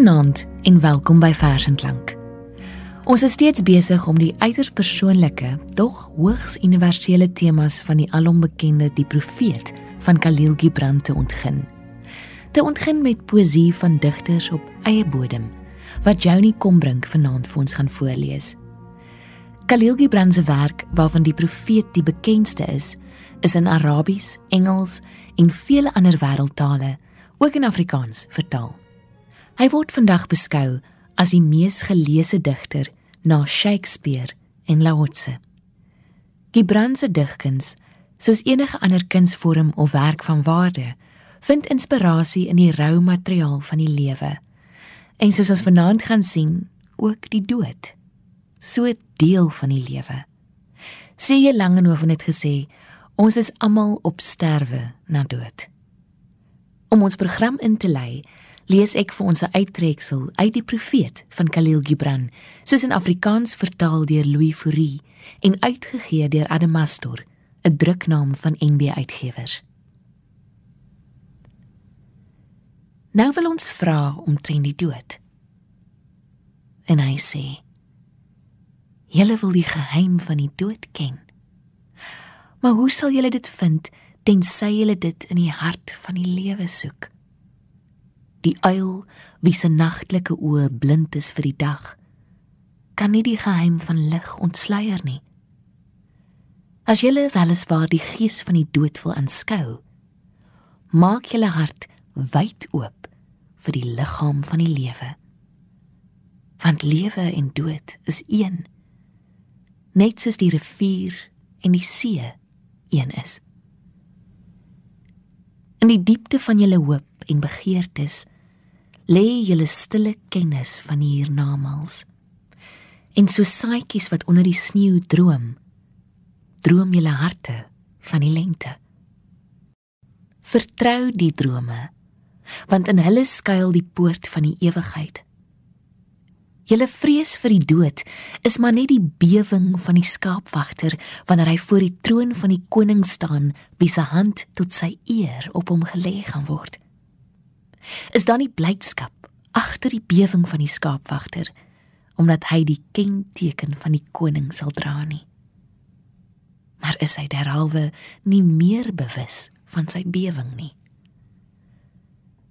Goeienaand en welkom by Vers en Klank. Ons is steeds besig om die uiters persoonlike, dog hoogs universele temas van die alombekende die profeet van Khalil Gibran te ontgin. Te ontgin met poësie van digters op eie bodem wat Johnny Kombrink vanaand vir ons gaan voorlees. Khalil Gibran se werk waarvan die profeet die bekendste is, is in Arabies, Engels en vele ander wêreldtale, ook in Afrikaans vertaal. Hy word vandag beskou as die mees geleesde digter na Shakespeare en Lao Tse. Gibran se digkuns, soos enige ander kunsvorm of werk van waarde, vind inspirasie in die rou materiaal van die lewe. En soos ons vanaand gaan sien, ook die dood. So deel van die lewe. Sê jy Langehoven het gesê, ons is almal op sterwe na dood. Om ons program in te lei, lees ek vir ons 'n uittreksel uit die profeet van Khalil Gibran, soos in Afrikaans vertaal deur Louis Fourie en uitgegee deur Adamastor, 'n druknaam van NB Uitgewers. Nou wil ons vra omtrent die dood. En hy sê: "Julle wil die geheim van die dood ken. Maar hoe sal julle dit vind tensy julle dit in die hart van die lewe soek?" Die uil wie se nagtelike oë blind is vir die dag kan nie die geheim van lig ontsluier nie. As jy weliswaar die gees van die dood wil aanskou maak jou hart wyd oop vir die liggaam van die lewe. Want lewe en dood is een net soos die rivier en die see een is. In die diepte van julle hoop en begeertes lê julle stille kennis van die hiernamaals. En so saaitjies wat onder die sneeu droom, droom julle harte van die lente. Vertrou die drome, want in hulle skuil die poort van die ewigheid. Julle vrees vir die dood is maar net die bewing van die skaapwagter wanneer hy voor die troon van die koning staan, wie se hand tot sy eer op hom gelê gaan word is dan die blydskap agter die bewing van die skaapwagter omdat hy die kenteken van die koning sal dra nie? Maar is hy derhalwe nie meer bewus van sy bewing nie?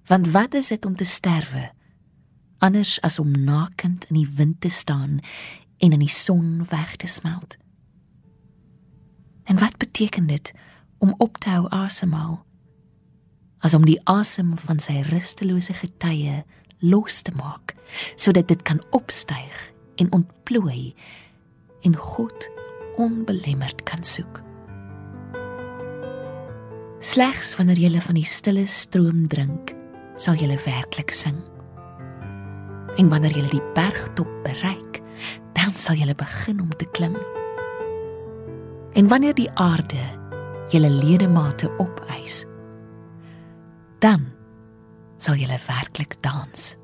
Want wat is dit om te sterwe anders as om nakend in die wind te staan en in die son weg te smelt? En wat beteken dit om op te hou asemhaal as om die asem van sy rustelose getye los te maak sodat dit kan opstyg en ontplooi en God onbelemmerd kan soek. Slegs wanneer jy van die stille stroom drink, sal jy werklik sing. En wanneer jy die bergtop bereik, dan sal jy begin om te klim. En wanneer die aarde julle ledemate opeis, dan sal jy werklik dans.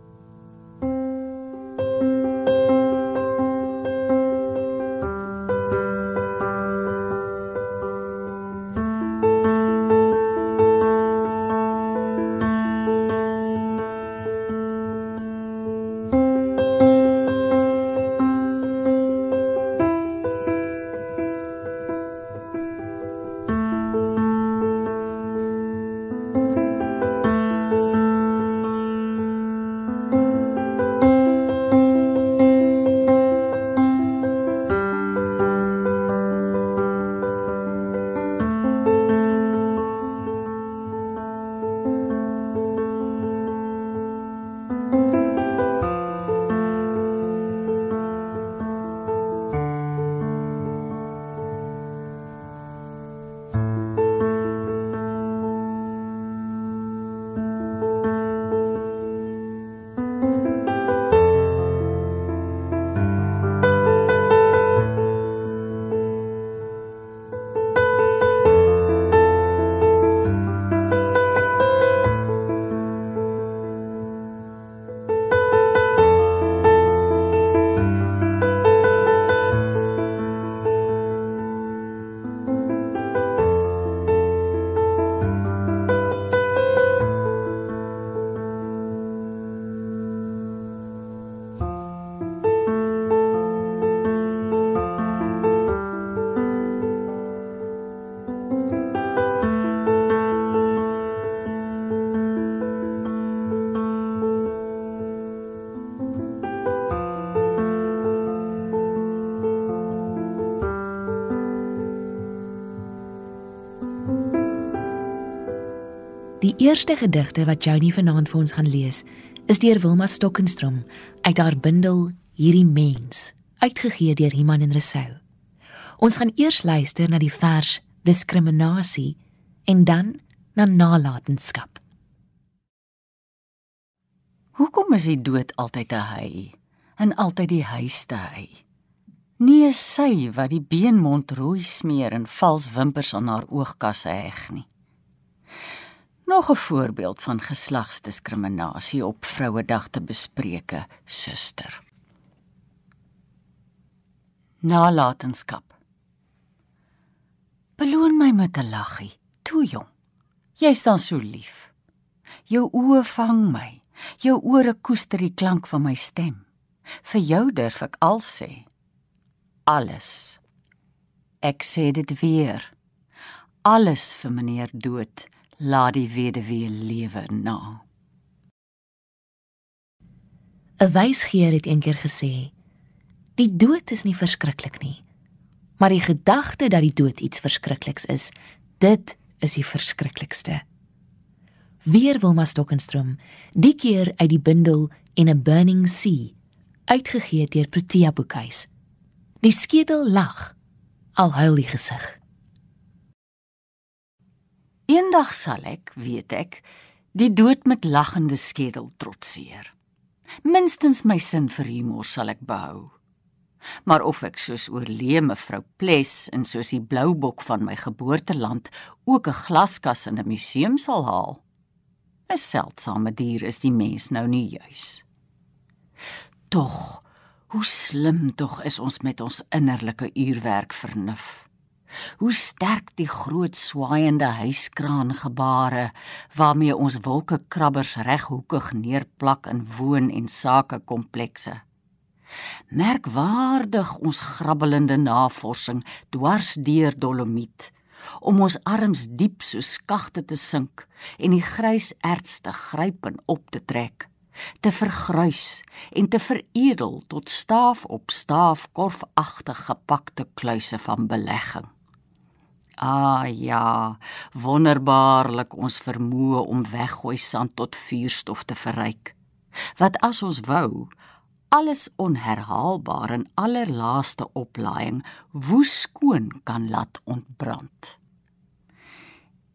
Die eerste gedigte wat Joni vanaand vir ons gaan lees, is deur Wilma Stokkenstrom uit haar bundel Hierdie mens, uitgegee deur Iman en Resou. Ons gaan eers luister na die vers Diskriminasie en dan na nalatenskap. Hoekom is die dood altyd 'n hy en altyd die huiste hy? Nie sy wat die beenmond rooi smeer en vals wimpers aan haar oogkasse heg nie. Nog 'n voorbeeld van geslagsdiskriminasie op Vrouedag te bespreke, suster. Nalatenskap. Beloon my met 'n laggie, toe jong. Jy staan so lief. Jou oë vang my. Jou ore koester die klank van my stem. Vir jou durf ek al sê. Alles. Ek sê dit weer. Alles vir meneer dood laat die weduwee lewe na. 'n Wysgeer het eendag gesê: Die dood is nie verskriklik nie, maar die gedagte dat die dood iets verskrikliks is, dit is die verskriklikste. Weer Wilma Stokkenstrom, die keer uit die bundel In a Burning Sea, uitgegee deur Protea Boekhuis. Die skedel lag, al huil die gesig. Eendag sal ek, weet ek, die dood met lagende skedel trotseer. Minstens my sin vir humor sal ek behou. Maar of ek soos oorlee mevrou Ples en soos die bloubok van my geboorteland ook 'n glaskas in 'n museum sal haal. 'n Seldsame dier is die mens nou nie juis. Tog, hoe slim tog is ons met ons innerlike uurwerk vernuf hoe sterk die groot swaaiende huiskraan gebare waarmee ons wolkekrabbers reghoekig neerplak in woon en sake komplekse. Merkwaardig ons grabbelende navorsing dwars deur dolomiet om ons arms diep so skagte te sink en die grys erts te gryp en op te trek te vergruis en te veredel tot staaf op staaf korfagtig gepakte kluise van belegging Ah ja, wonderbaarlik ons vermoë om weggooi sand tot vuurstof te verryk. Wat as ons wou alles onherhaalbaar en allerlaaste oplaaiing woes skoon kan laat ontbrand.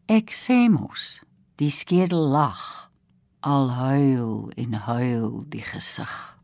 Ek sê mos, die skedel lag, al huil en huil die gesig.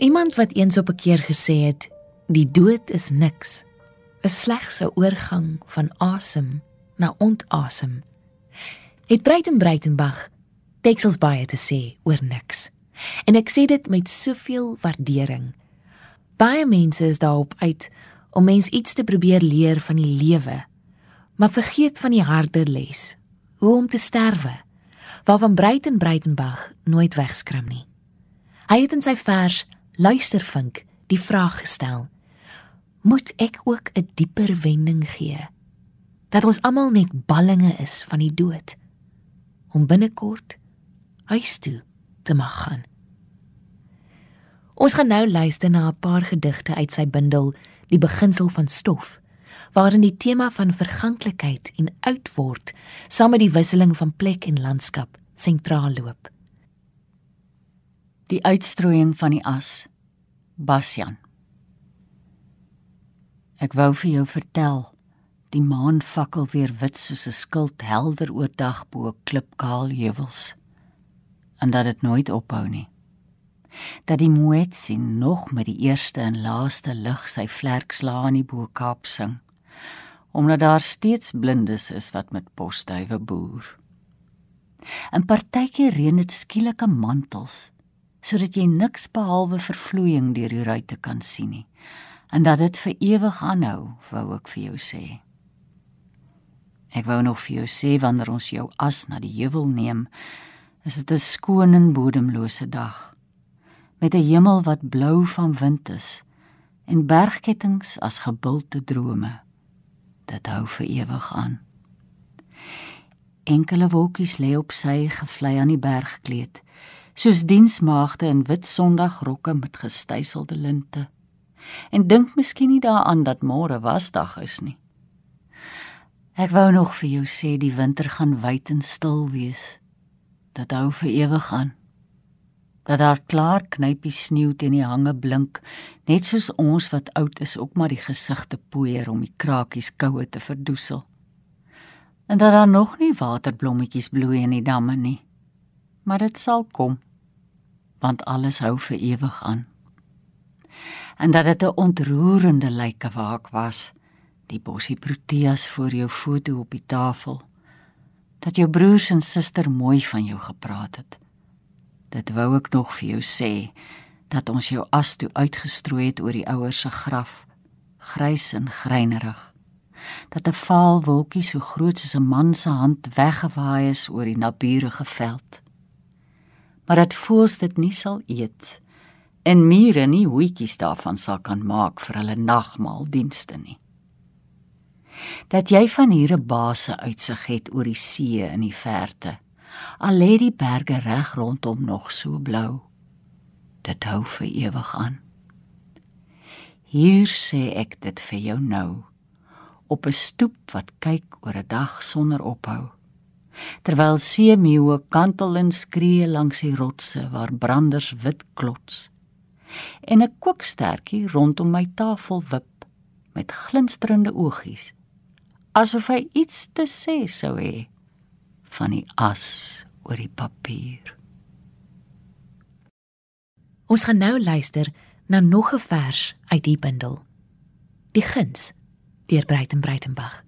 Iemand wat eens op 'n keer gesê het die dood is niks, is slegs 'n oorgang van asem na ontasem. Het Breiten Breitenbach teksels baie te sê oor niks. En ek sê dit met soveel waardering. Baie mense is daarop uit om mens iets te probeer leer van die lewe, maar vergeet van die harder les, hoe om te sterwe, waarvan Breiten Breitenbach nooit wegskram nie. Hy het in sy vers Luistervink die vraag gestel: Moet ek ook 'n dieper wending gee? Dat ons almal net ballinge is van die dood om binnekort huis toe te mag gaan. Ons gaan nou luister na 'n paar gedigte uit sy bundel Die beginsel van stof, waarin die tema van verganklikheid en oud word saam met die wisseling van plek en landskap sentraal loop. Die uitstrooiing van die as. Basjan. Ek wou vir jou vertel, die maan fakkel weer wit soos 'n skild helder oor dag bo klipkaal heuwels. En dat dit nooit ophou nie dat die moetsie nog met die eerste en laaste lig sy vlerksla in die Bo-Kaap sing omdat daar steeds blindes is wat met posduwe boer. 'n Partytjie reën dit skielike mantels sodat jy niks behalwe vervloeiing deur die ruitte kan sien nie en dat dit vir ewig aanhou, wou ek vir jou sê. Ek wou nog vir jou sê wanneer ons jou as na die heuwel neem, is dit 'n skoon en bodemlose dag met 'n hemel wat blou van wind is en bergkettings as gebulte drome. Dit hou vir ewig aan. Enkele wolkies lê op sy gevlei aan die bergkleed, soos diensmaagde in wit sondagrokke met gestydselde linte. En dink miskien nie daaraan dat môre wasdag is nie. Ek wou nog vir jou sê die winter gaan wyd en stil wees. Dit hou vir ewig aan dat daar klaar knypie sneeu teen die hange blink, net soos ons wat oud is ook maar die gesigte poeier om die krakies koue te verdoesel. En dat daar nog nie waterblommetjies bloei in die damme nie. Maar dit sal kom, want alles hou vir ewig aan. En dat dit 'n ontroerende lyke waak was, die bossie proteas voor jou foto op die tafel. Dat jou broers en suster mooi van jou gepraat het Dit wou ek nog vir jou sê dat ons jou as toe uitgestrooi het oor die ouers se graf, grys en greinerig. Dat 'n vaal wolkie so groot soos 'n man se hand weggewaai is oor die naburige veld. Maar dat voels dit nie sal eet en mure nie hoetjies daarvan sal kan maak vir hulle nagmaaldienste nie. Dat jy van hier 'n base uitsig het oor die see in die verte al lê die berge reg rondom nog so blou. Dit hou vir ewig aan. Hier sê ek dit vir jou nou op 'n stoep wat kyk oor 'n dag sonder ophou. Terwyl seemeeue kantel en skree langs die rotse waar branders wit klots. En 'n kookstertjie rondom my tafel wip met glinsterende oogies asof hy iets te sê sou hê van die as oor die papier. Ons gaan nou luister na nog 'n vers uit die bundel. Die guns deur Breiten Breitenbach.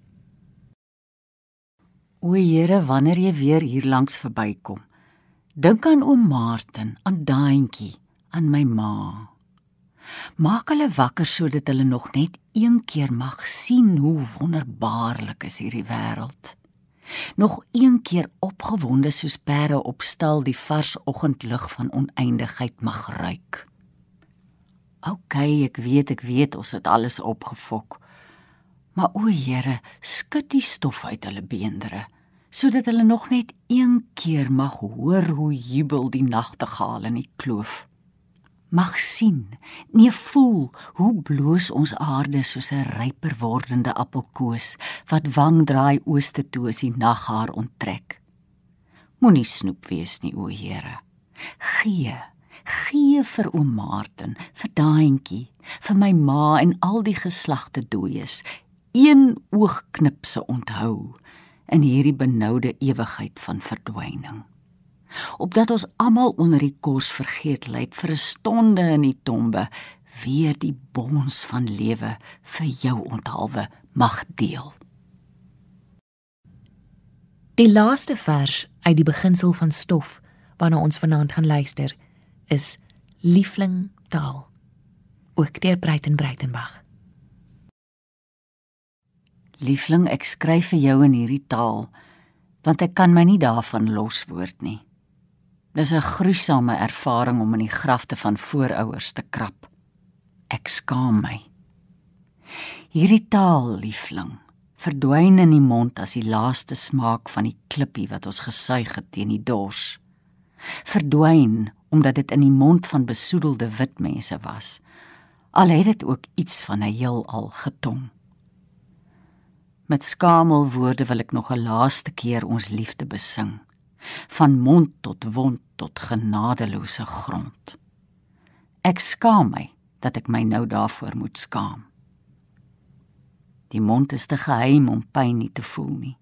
O Here, wanneer jy weer hier langs verbykom, dink aan oom Martin, aan daantjie, aan my ma. Maak hulle wakker sodat hulle nog net een keer mag sien hoe wonderbaarlik is hierdie wêreld nog een keer opgewonde soos perde op stal die vars oggendlug van oneindigheid mag ruik. OK, ek weet, ek weet ons het alles opgefok. Maar o Here, skud die stof uit hulle beendere sodat hulle nog net een keer mag hoor hoe jubel die nagtegaal in die kloof mag sien, nee voel hoe bloos ons aarde soos 'n ryper wordende appelkoos wat wang draai ooste toe as die nag haar onttrek. Moenie snoep wees nie o Here. Gee, gee vir oom Martin, vir daantjie, vir my ma en al die geslagte dooies, een oogknipse onthou in hierdie benoude ewigheid van verdwyning opdat ons almal onder die kors vergeet lê vir 'n stonde in die tombe weer die bons van lewe vir jou onthaalwe mag deel. Die laaste vers uit die beginsel van stof waarna ons vanaand gaan luister is Liefling taal ook deur Breiten Breitenbach. Liefling, ek skryf vir jou in hierdie taal want ek kan my nie daarvan loswoord nie. Dis 'n gruisame ervaring om in die grafte van voorouers te krap. Ek skaam my. Hierdie taal, liefling, verdwyn in die mond as die laaste smaak van die klippie wat ons gesuig het teen die dors. Verdwyn omdat dit in die mond van besoedelde wit mense was. Al het dit ook iets van 'n heelal getong. Met skamel woorde wil ek nog 'n laaste keer ons liefde besing van mond tot wond tot genadeloose grond. Ek skaam my dat ek my nou daarvoor moet skaam. Die mond is te geheim om pyn nie te voel nie.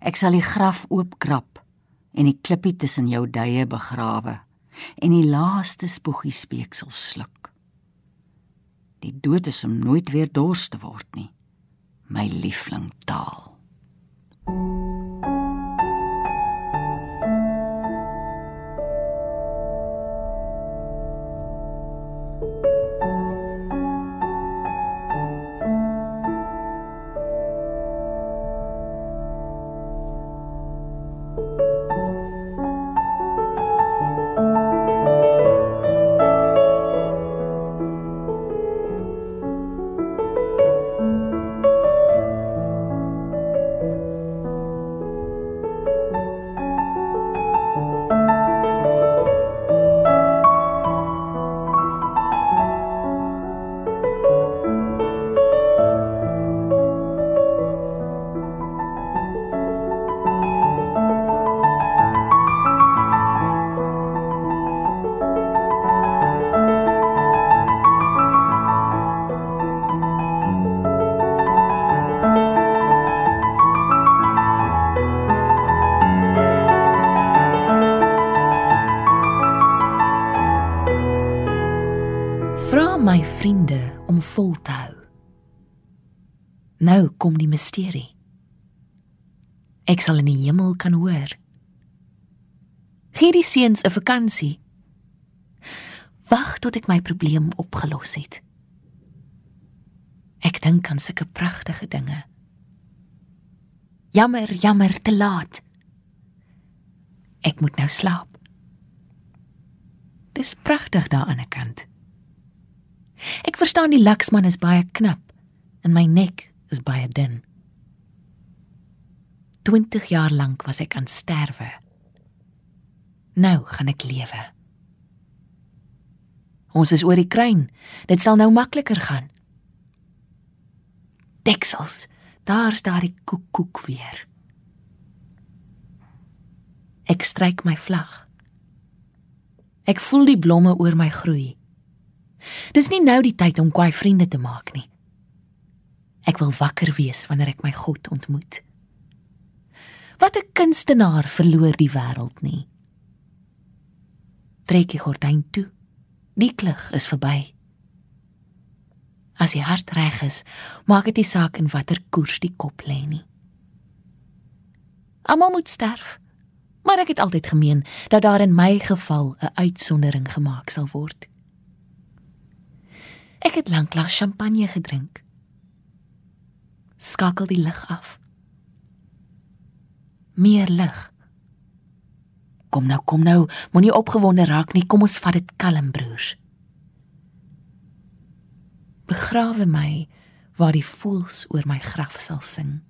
Ek sal die graf oopkrap en die klippie tussen jou duie begrawe en die laaste spoogie speeksel sluk. Die dood is om nooit weer dors te word nie. My liefling taal. Kom die misterie. Ek sal in die hemel kan hoor. Gee die seuns 'n vakansie. Wag tot ek my probleem opgelos het. Ek dink aan sulke pragtige dinge. Jammer, jammer, te laat. Ek moet nou slaap. Dis pragtig daar aan die kant. Ek verstaan die laksman is baie knap en my nek is baie dun. 20 jaar lank was ek aan sterwe. Nou gaan ek lewe. Ons is oor die kruin. Dit sal nou makliker gaan. Deksels, daar's daardie koekoek weer. Ek stryk my vlag. Ek voel die blomme oor my groei. Dis nie nou die tyd om kwaai vriende te maak nie. Ek wil wakker wees wanneer ek my God ontmoet. Wat 'n kunstenaar verloor die wêreld nie. Trek die gordyn toe. Die klug is verby. As die hart reg is, maak dit nie saak in watter koers die kop lê nie. Almal moet sterf. Maar ek het altyd gemeen dat daar in my geval 'n uitsondering gemaak sal word. Ek het lanklaas champagne gedrink. Skakel die lig af. Meer lig. Kom nou, kom nou, moenie opgewonde raak nie. Kom ons vat dit kalm, broers. Begrawe my waar die voëls oor my graf sal sing.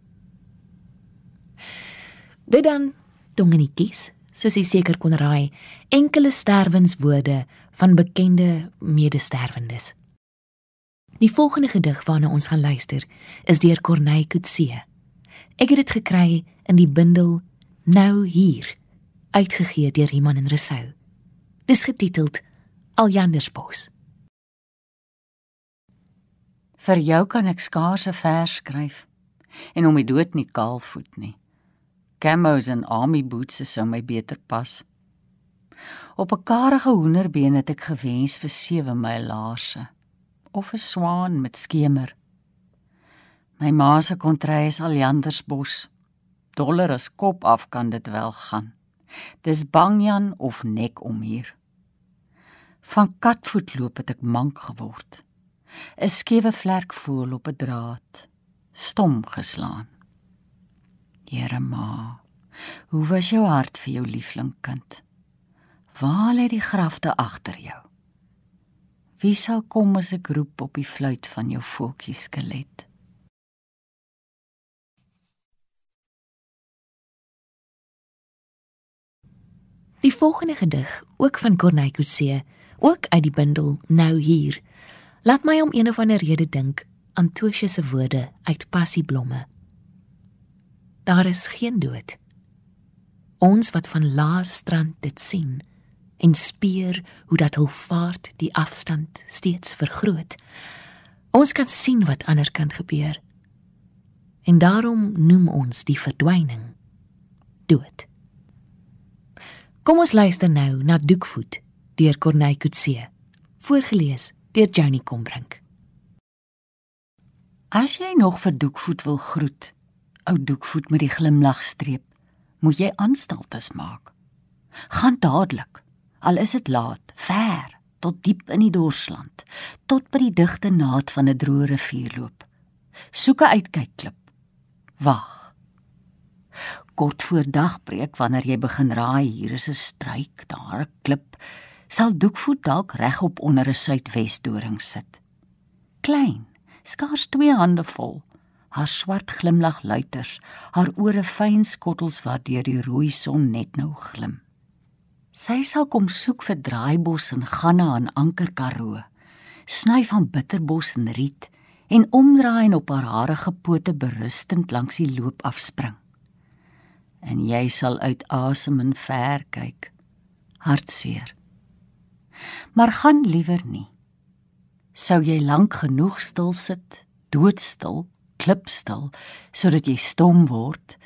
Dit dan dongenetjies, soos jy seker kon raai, enkele sterwenswoorde van bekende medesterwendes. Die volgende gedig waarna ons gaan luister is deur Corneille Coetzee. Ek het dit gekry in die bundel Nou hier, uitgegee deur Iman en Resou. Dis getiteld Aljandersbos. Vir jou kan ek skaars 'n vers skryf en om my dood nie kaalvoet nie. Camos en army boots sou my beter pas. Op 'n karige hoenderbeen het ek gewens vir sewe my laarse of 'n swaan met skemer. My ma se kontry is Aljandersbos. Dollar as kop af kan dit wel gaan. Dis Bangjan of nek om hier. Van katvoet loop het ek mank geword. 'n Skewe vlek voel op 'n draad, stom geslaan. Here ma, hoe was jou hart vir jou liefling kind? Waar lê die grafte agter jou? Wie sal kom as ek roep op die fluit van jou voeltjie skelet? Die volgende gedig, ook van Corneille Coetzee, ook uit die bundel Nou hier, laat my om een of ander rede dink aan Tosie se woorde uit Passieblomme. Daar is geen dood. Ons wat van laas strand dit sien en speur hoe dat hul vaart die afstand steeds vergroot. Ons kan sien wat ander kant gebeur. En daarom noem ons die verdwyning dood. Kom ons luister nou na Doekvoet deur Corneille Coetzee, voorgeles deur Johnny Combrink. As jy nog vir Doekvoet wil groet, ou Doekvoet met die glimlagstreep, moet jy aanstaltes maak. Gaan dadelik, al is dit laat, ver tot diep in die dorsland, tot by die digte naad van 'n droë rivier loop. Soek 'n uitkykklip. Wag kort voor dagbreek wanneer jy begin raai hier is 'n struik, daar 'n klip, sal Doekvoet dalk regop onder 'n suidwesdoring sit. Klein, skaars twee hande vol, haar swart glimlag luiters, haar ore fyn skottels waardeur die rooi son net nou glim. Sy sal kom soek vir draaibos en ganne aan Anker Karoo, sny van bitterbos en riet en omdraai en op haar harige pote berustend langs die loop afspring en jy sal uit asem en ver kyk. Hartseer. Maar gaan liewer nie. Sou jy lank genoeg stil sit, doodstil, klipstil, sodat jy stom word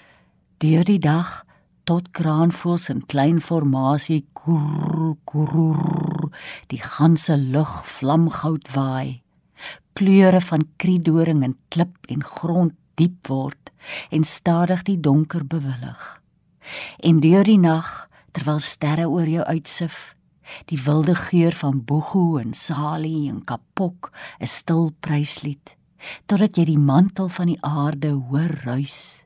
deur die dag tot kraanvoëls in klein formasie koer koer die ganse lug vlamgoud waai. Kleure van kriedoring en klip en grond diep word en stadig die donker bewillig. En deur die nag, terwyl sterre oor jou uitsif, die wilde geur van boegoe en salie en kapok, 'n stil pryslied, totdat jy die mantel van die aarde hoor ruis,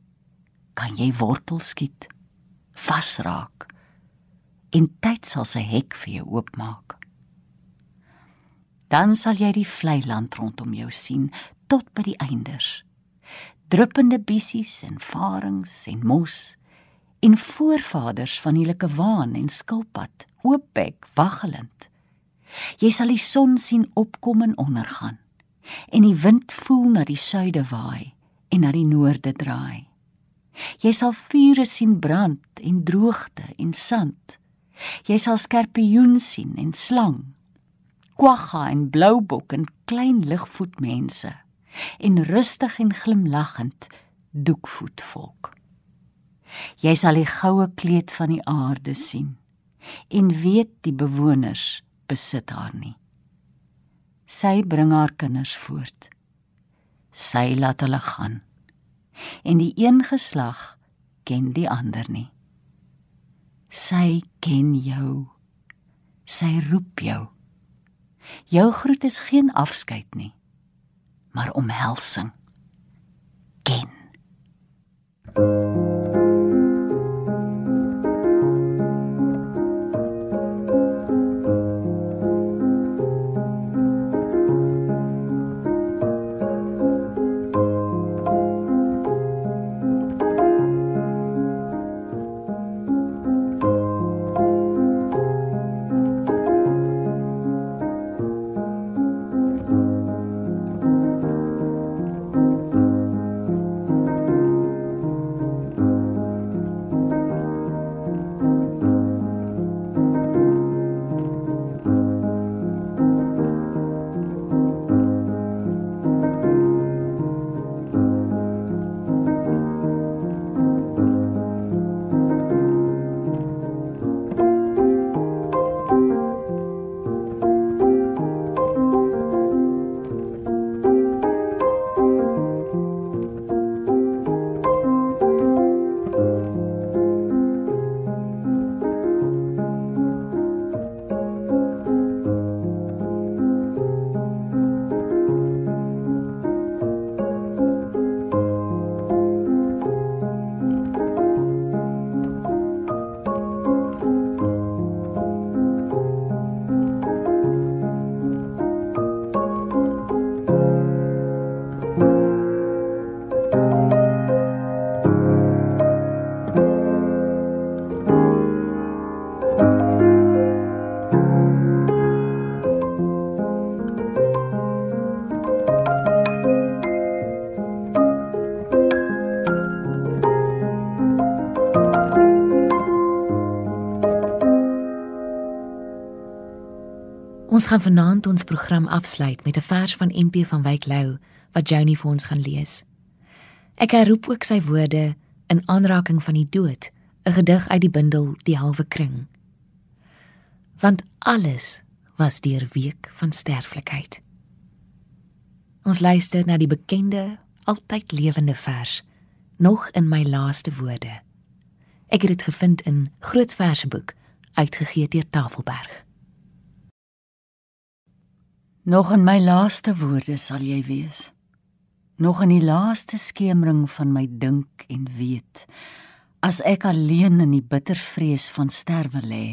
kan jy wortel skiet, vasraak. En tyd sal sy hek vir jou oopmaak. Dan sal jy die vlei land rondom jou sien tot by die einders. Druppende bissies en varings en mos en voorvaders van die lekewaan en skilpad oopbek waggelend. Jy sal die son sien opkom en ondergaan en die wind voel na die suide waai en na die noorde draai jy sal vure sien brand en droogte en sand jy sal skorpioen sien en slang kwagga en bloubok en klein ligvoetmense en rustig en glimlaggend doekvoet volk. Jy sal die goue kleed van die aarde sien en weet die bewoners besit haar nie. Sy bring haar kinders voort. Sy laat hulle gaan. En die een geslag ken die ander nie. Sy ken jou. Sy roep jou. Jou groet is geen afskeid nie maar omhelsing ken. Ons gaan vanaand ons program afsluit met 'n vers van MP van Wyk Lou wat Johnny vir ons gaan lees. Ek herroep ook sy woorde in aanraking van die dood, 'n gedig uit die bundel Die halwe kring. Want alles was deur week van sterflikheid. Ons luister na die bekende, altyd lewende vers, nog in my laaste woorde. Ek het dit gevind in Groot Verseboek uitgegee deur Tafelberg. Nog in my laaste woorde sal jy wees. Nog in die laaste skemering van my dink en weet. As ek alleen in die bitter vrees van sterwe lê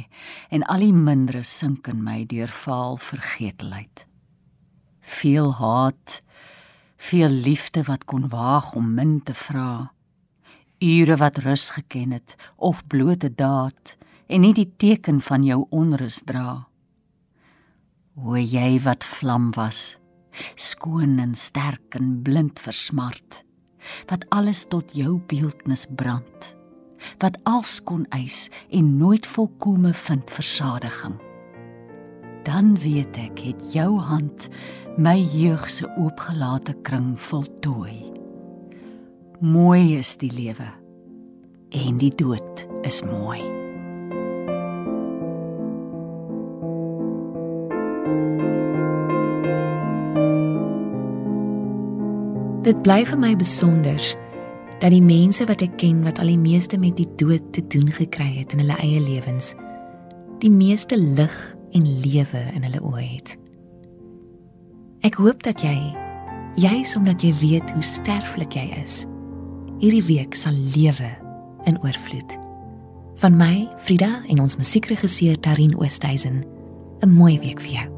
en al die mindere sink in my deur vaal vergetelheid. Veel haat, veel liefde wat kon waag om min te vra. Ure wat rus geken het of blote daad en nie die teken van jou onrus dra. O jy wat vlam was, skoon en sterk en blind vir smart, wat alles tot jou beeldnis brand, wat als kon eis en nooit volkome vind versadiging. Dan weet ek het jou hand my jeug se oopgelate kring voltooi. Mooi is die lewe en die dood is mooi. Dit bly vir my besonder dat die mense wat ek ken wat al die meeste met die dood te doen gekry het in hulle eie lewens, die meeste lig en lewe in hulle oë het. Ek hoop dat jy, juis omdat jy weet hoe sterflik jy is, hierdie week sal lewe in oorvloed. Van my, Frida en ons musiekregisseur Tarin Oosthuizen, 'n mooi week vir jou.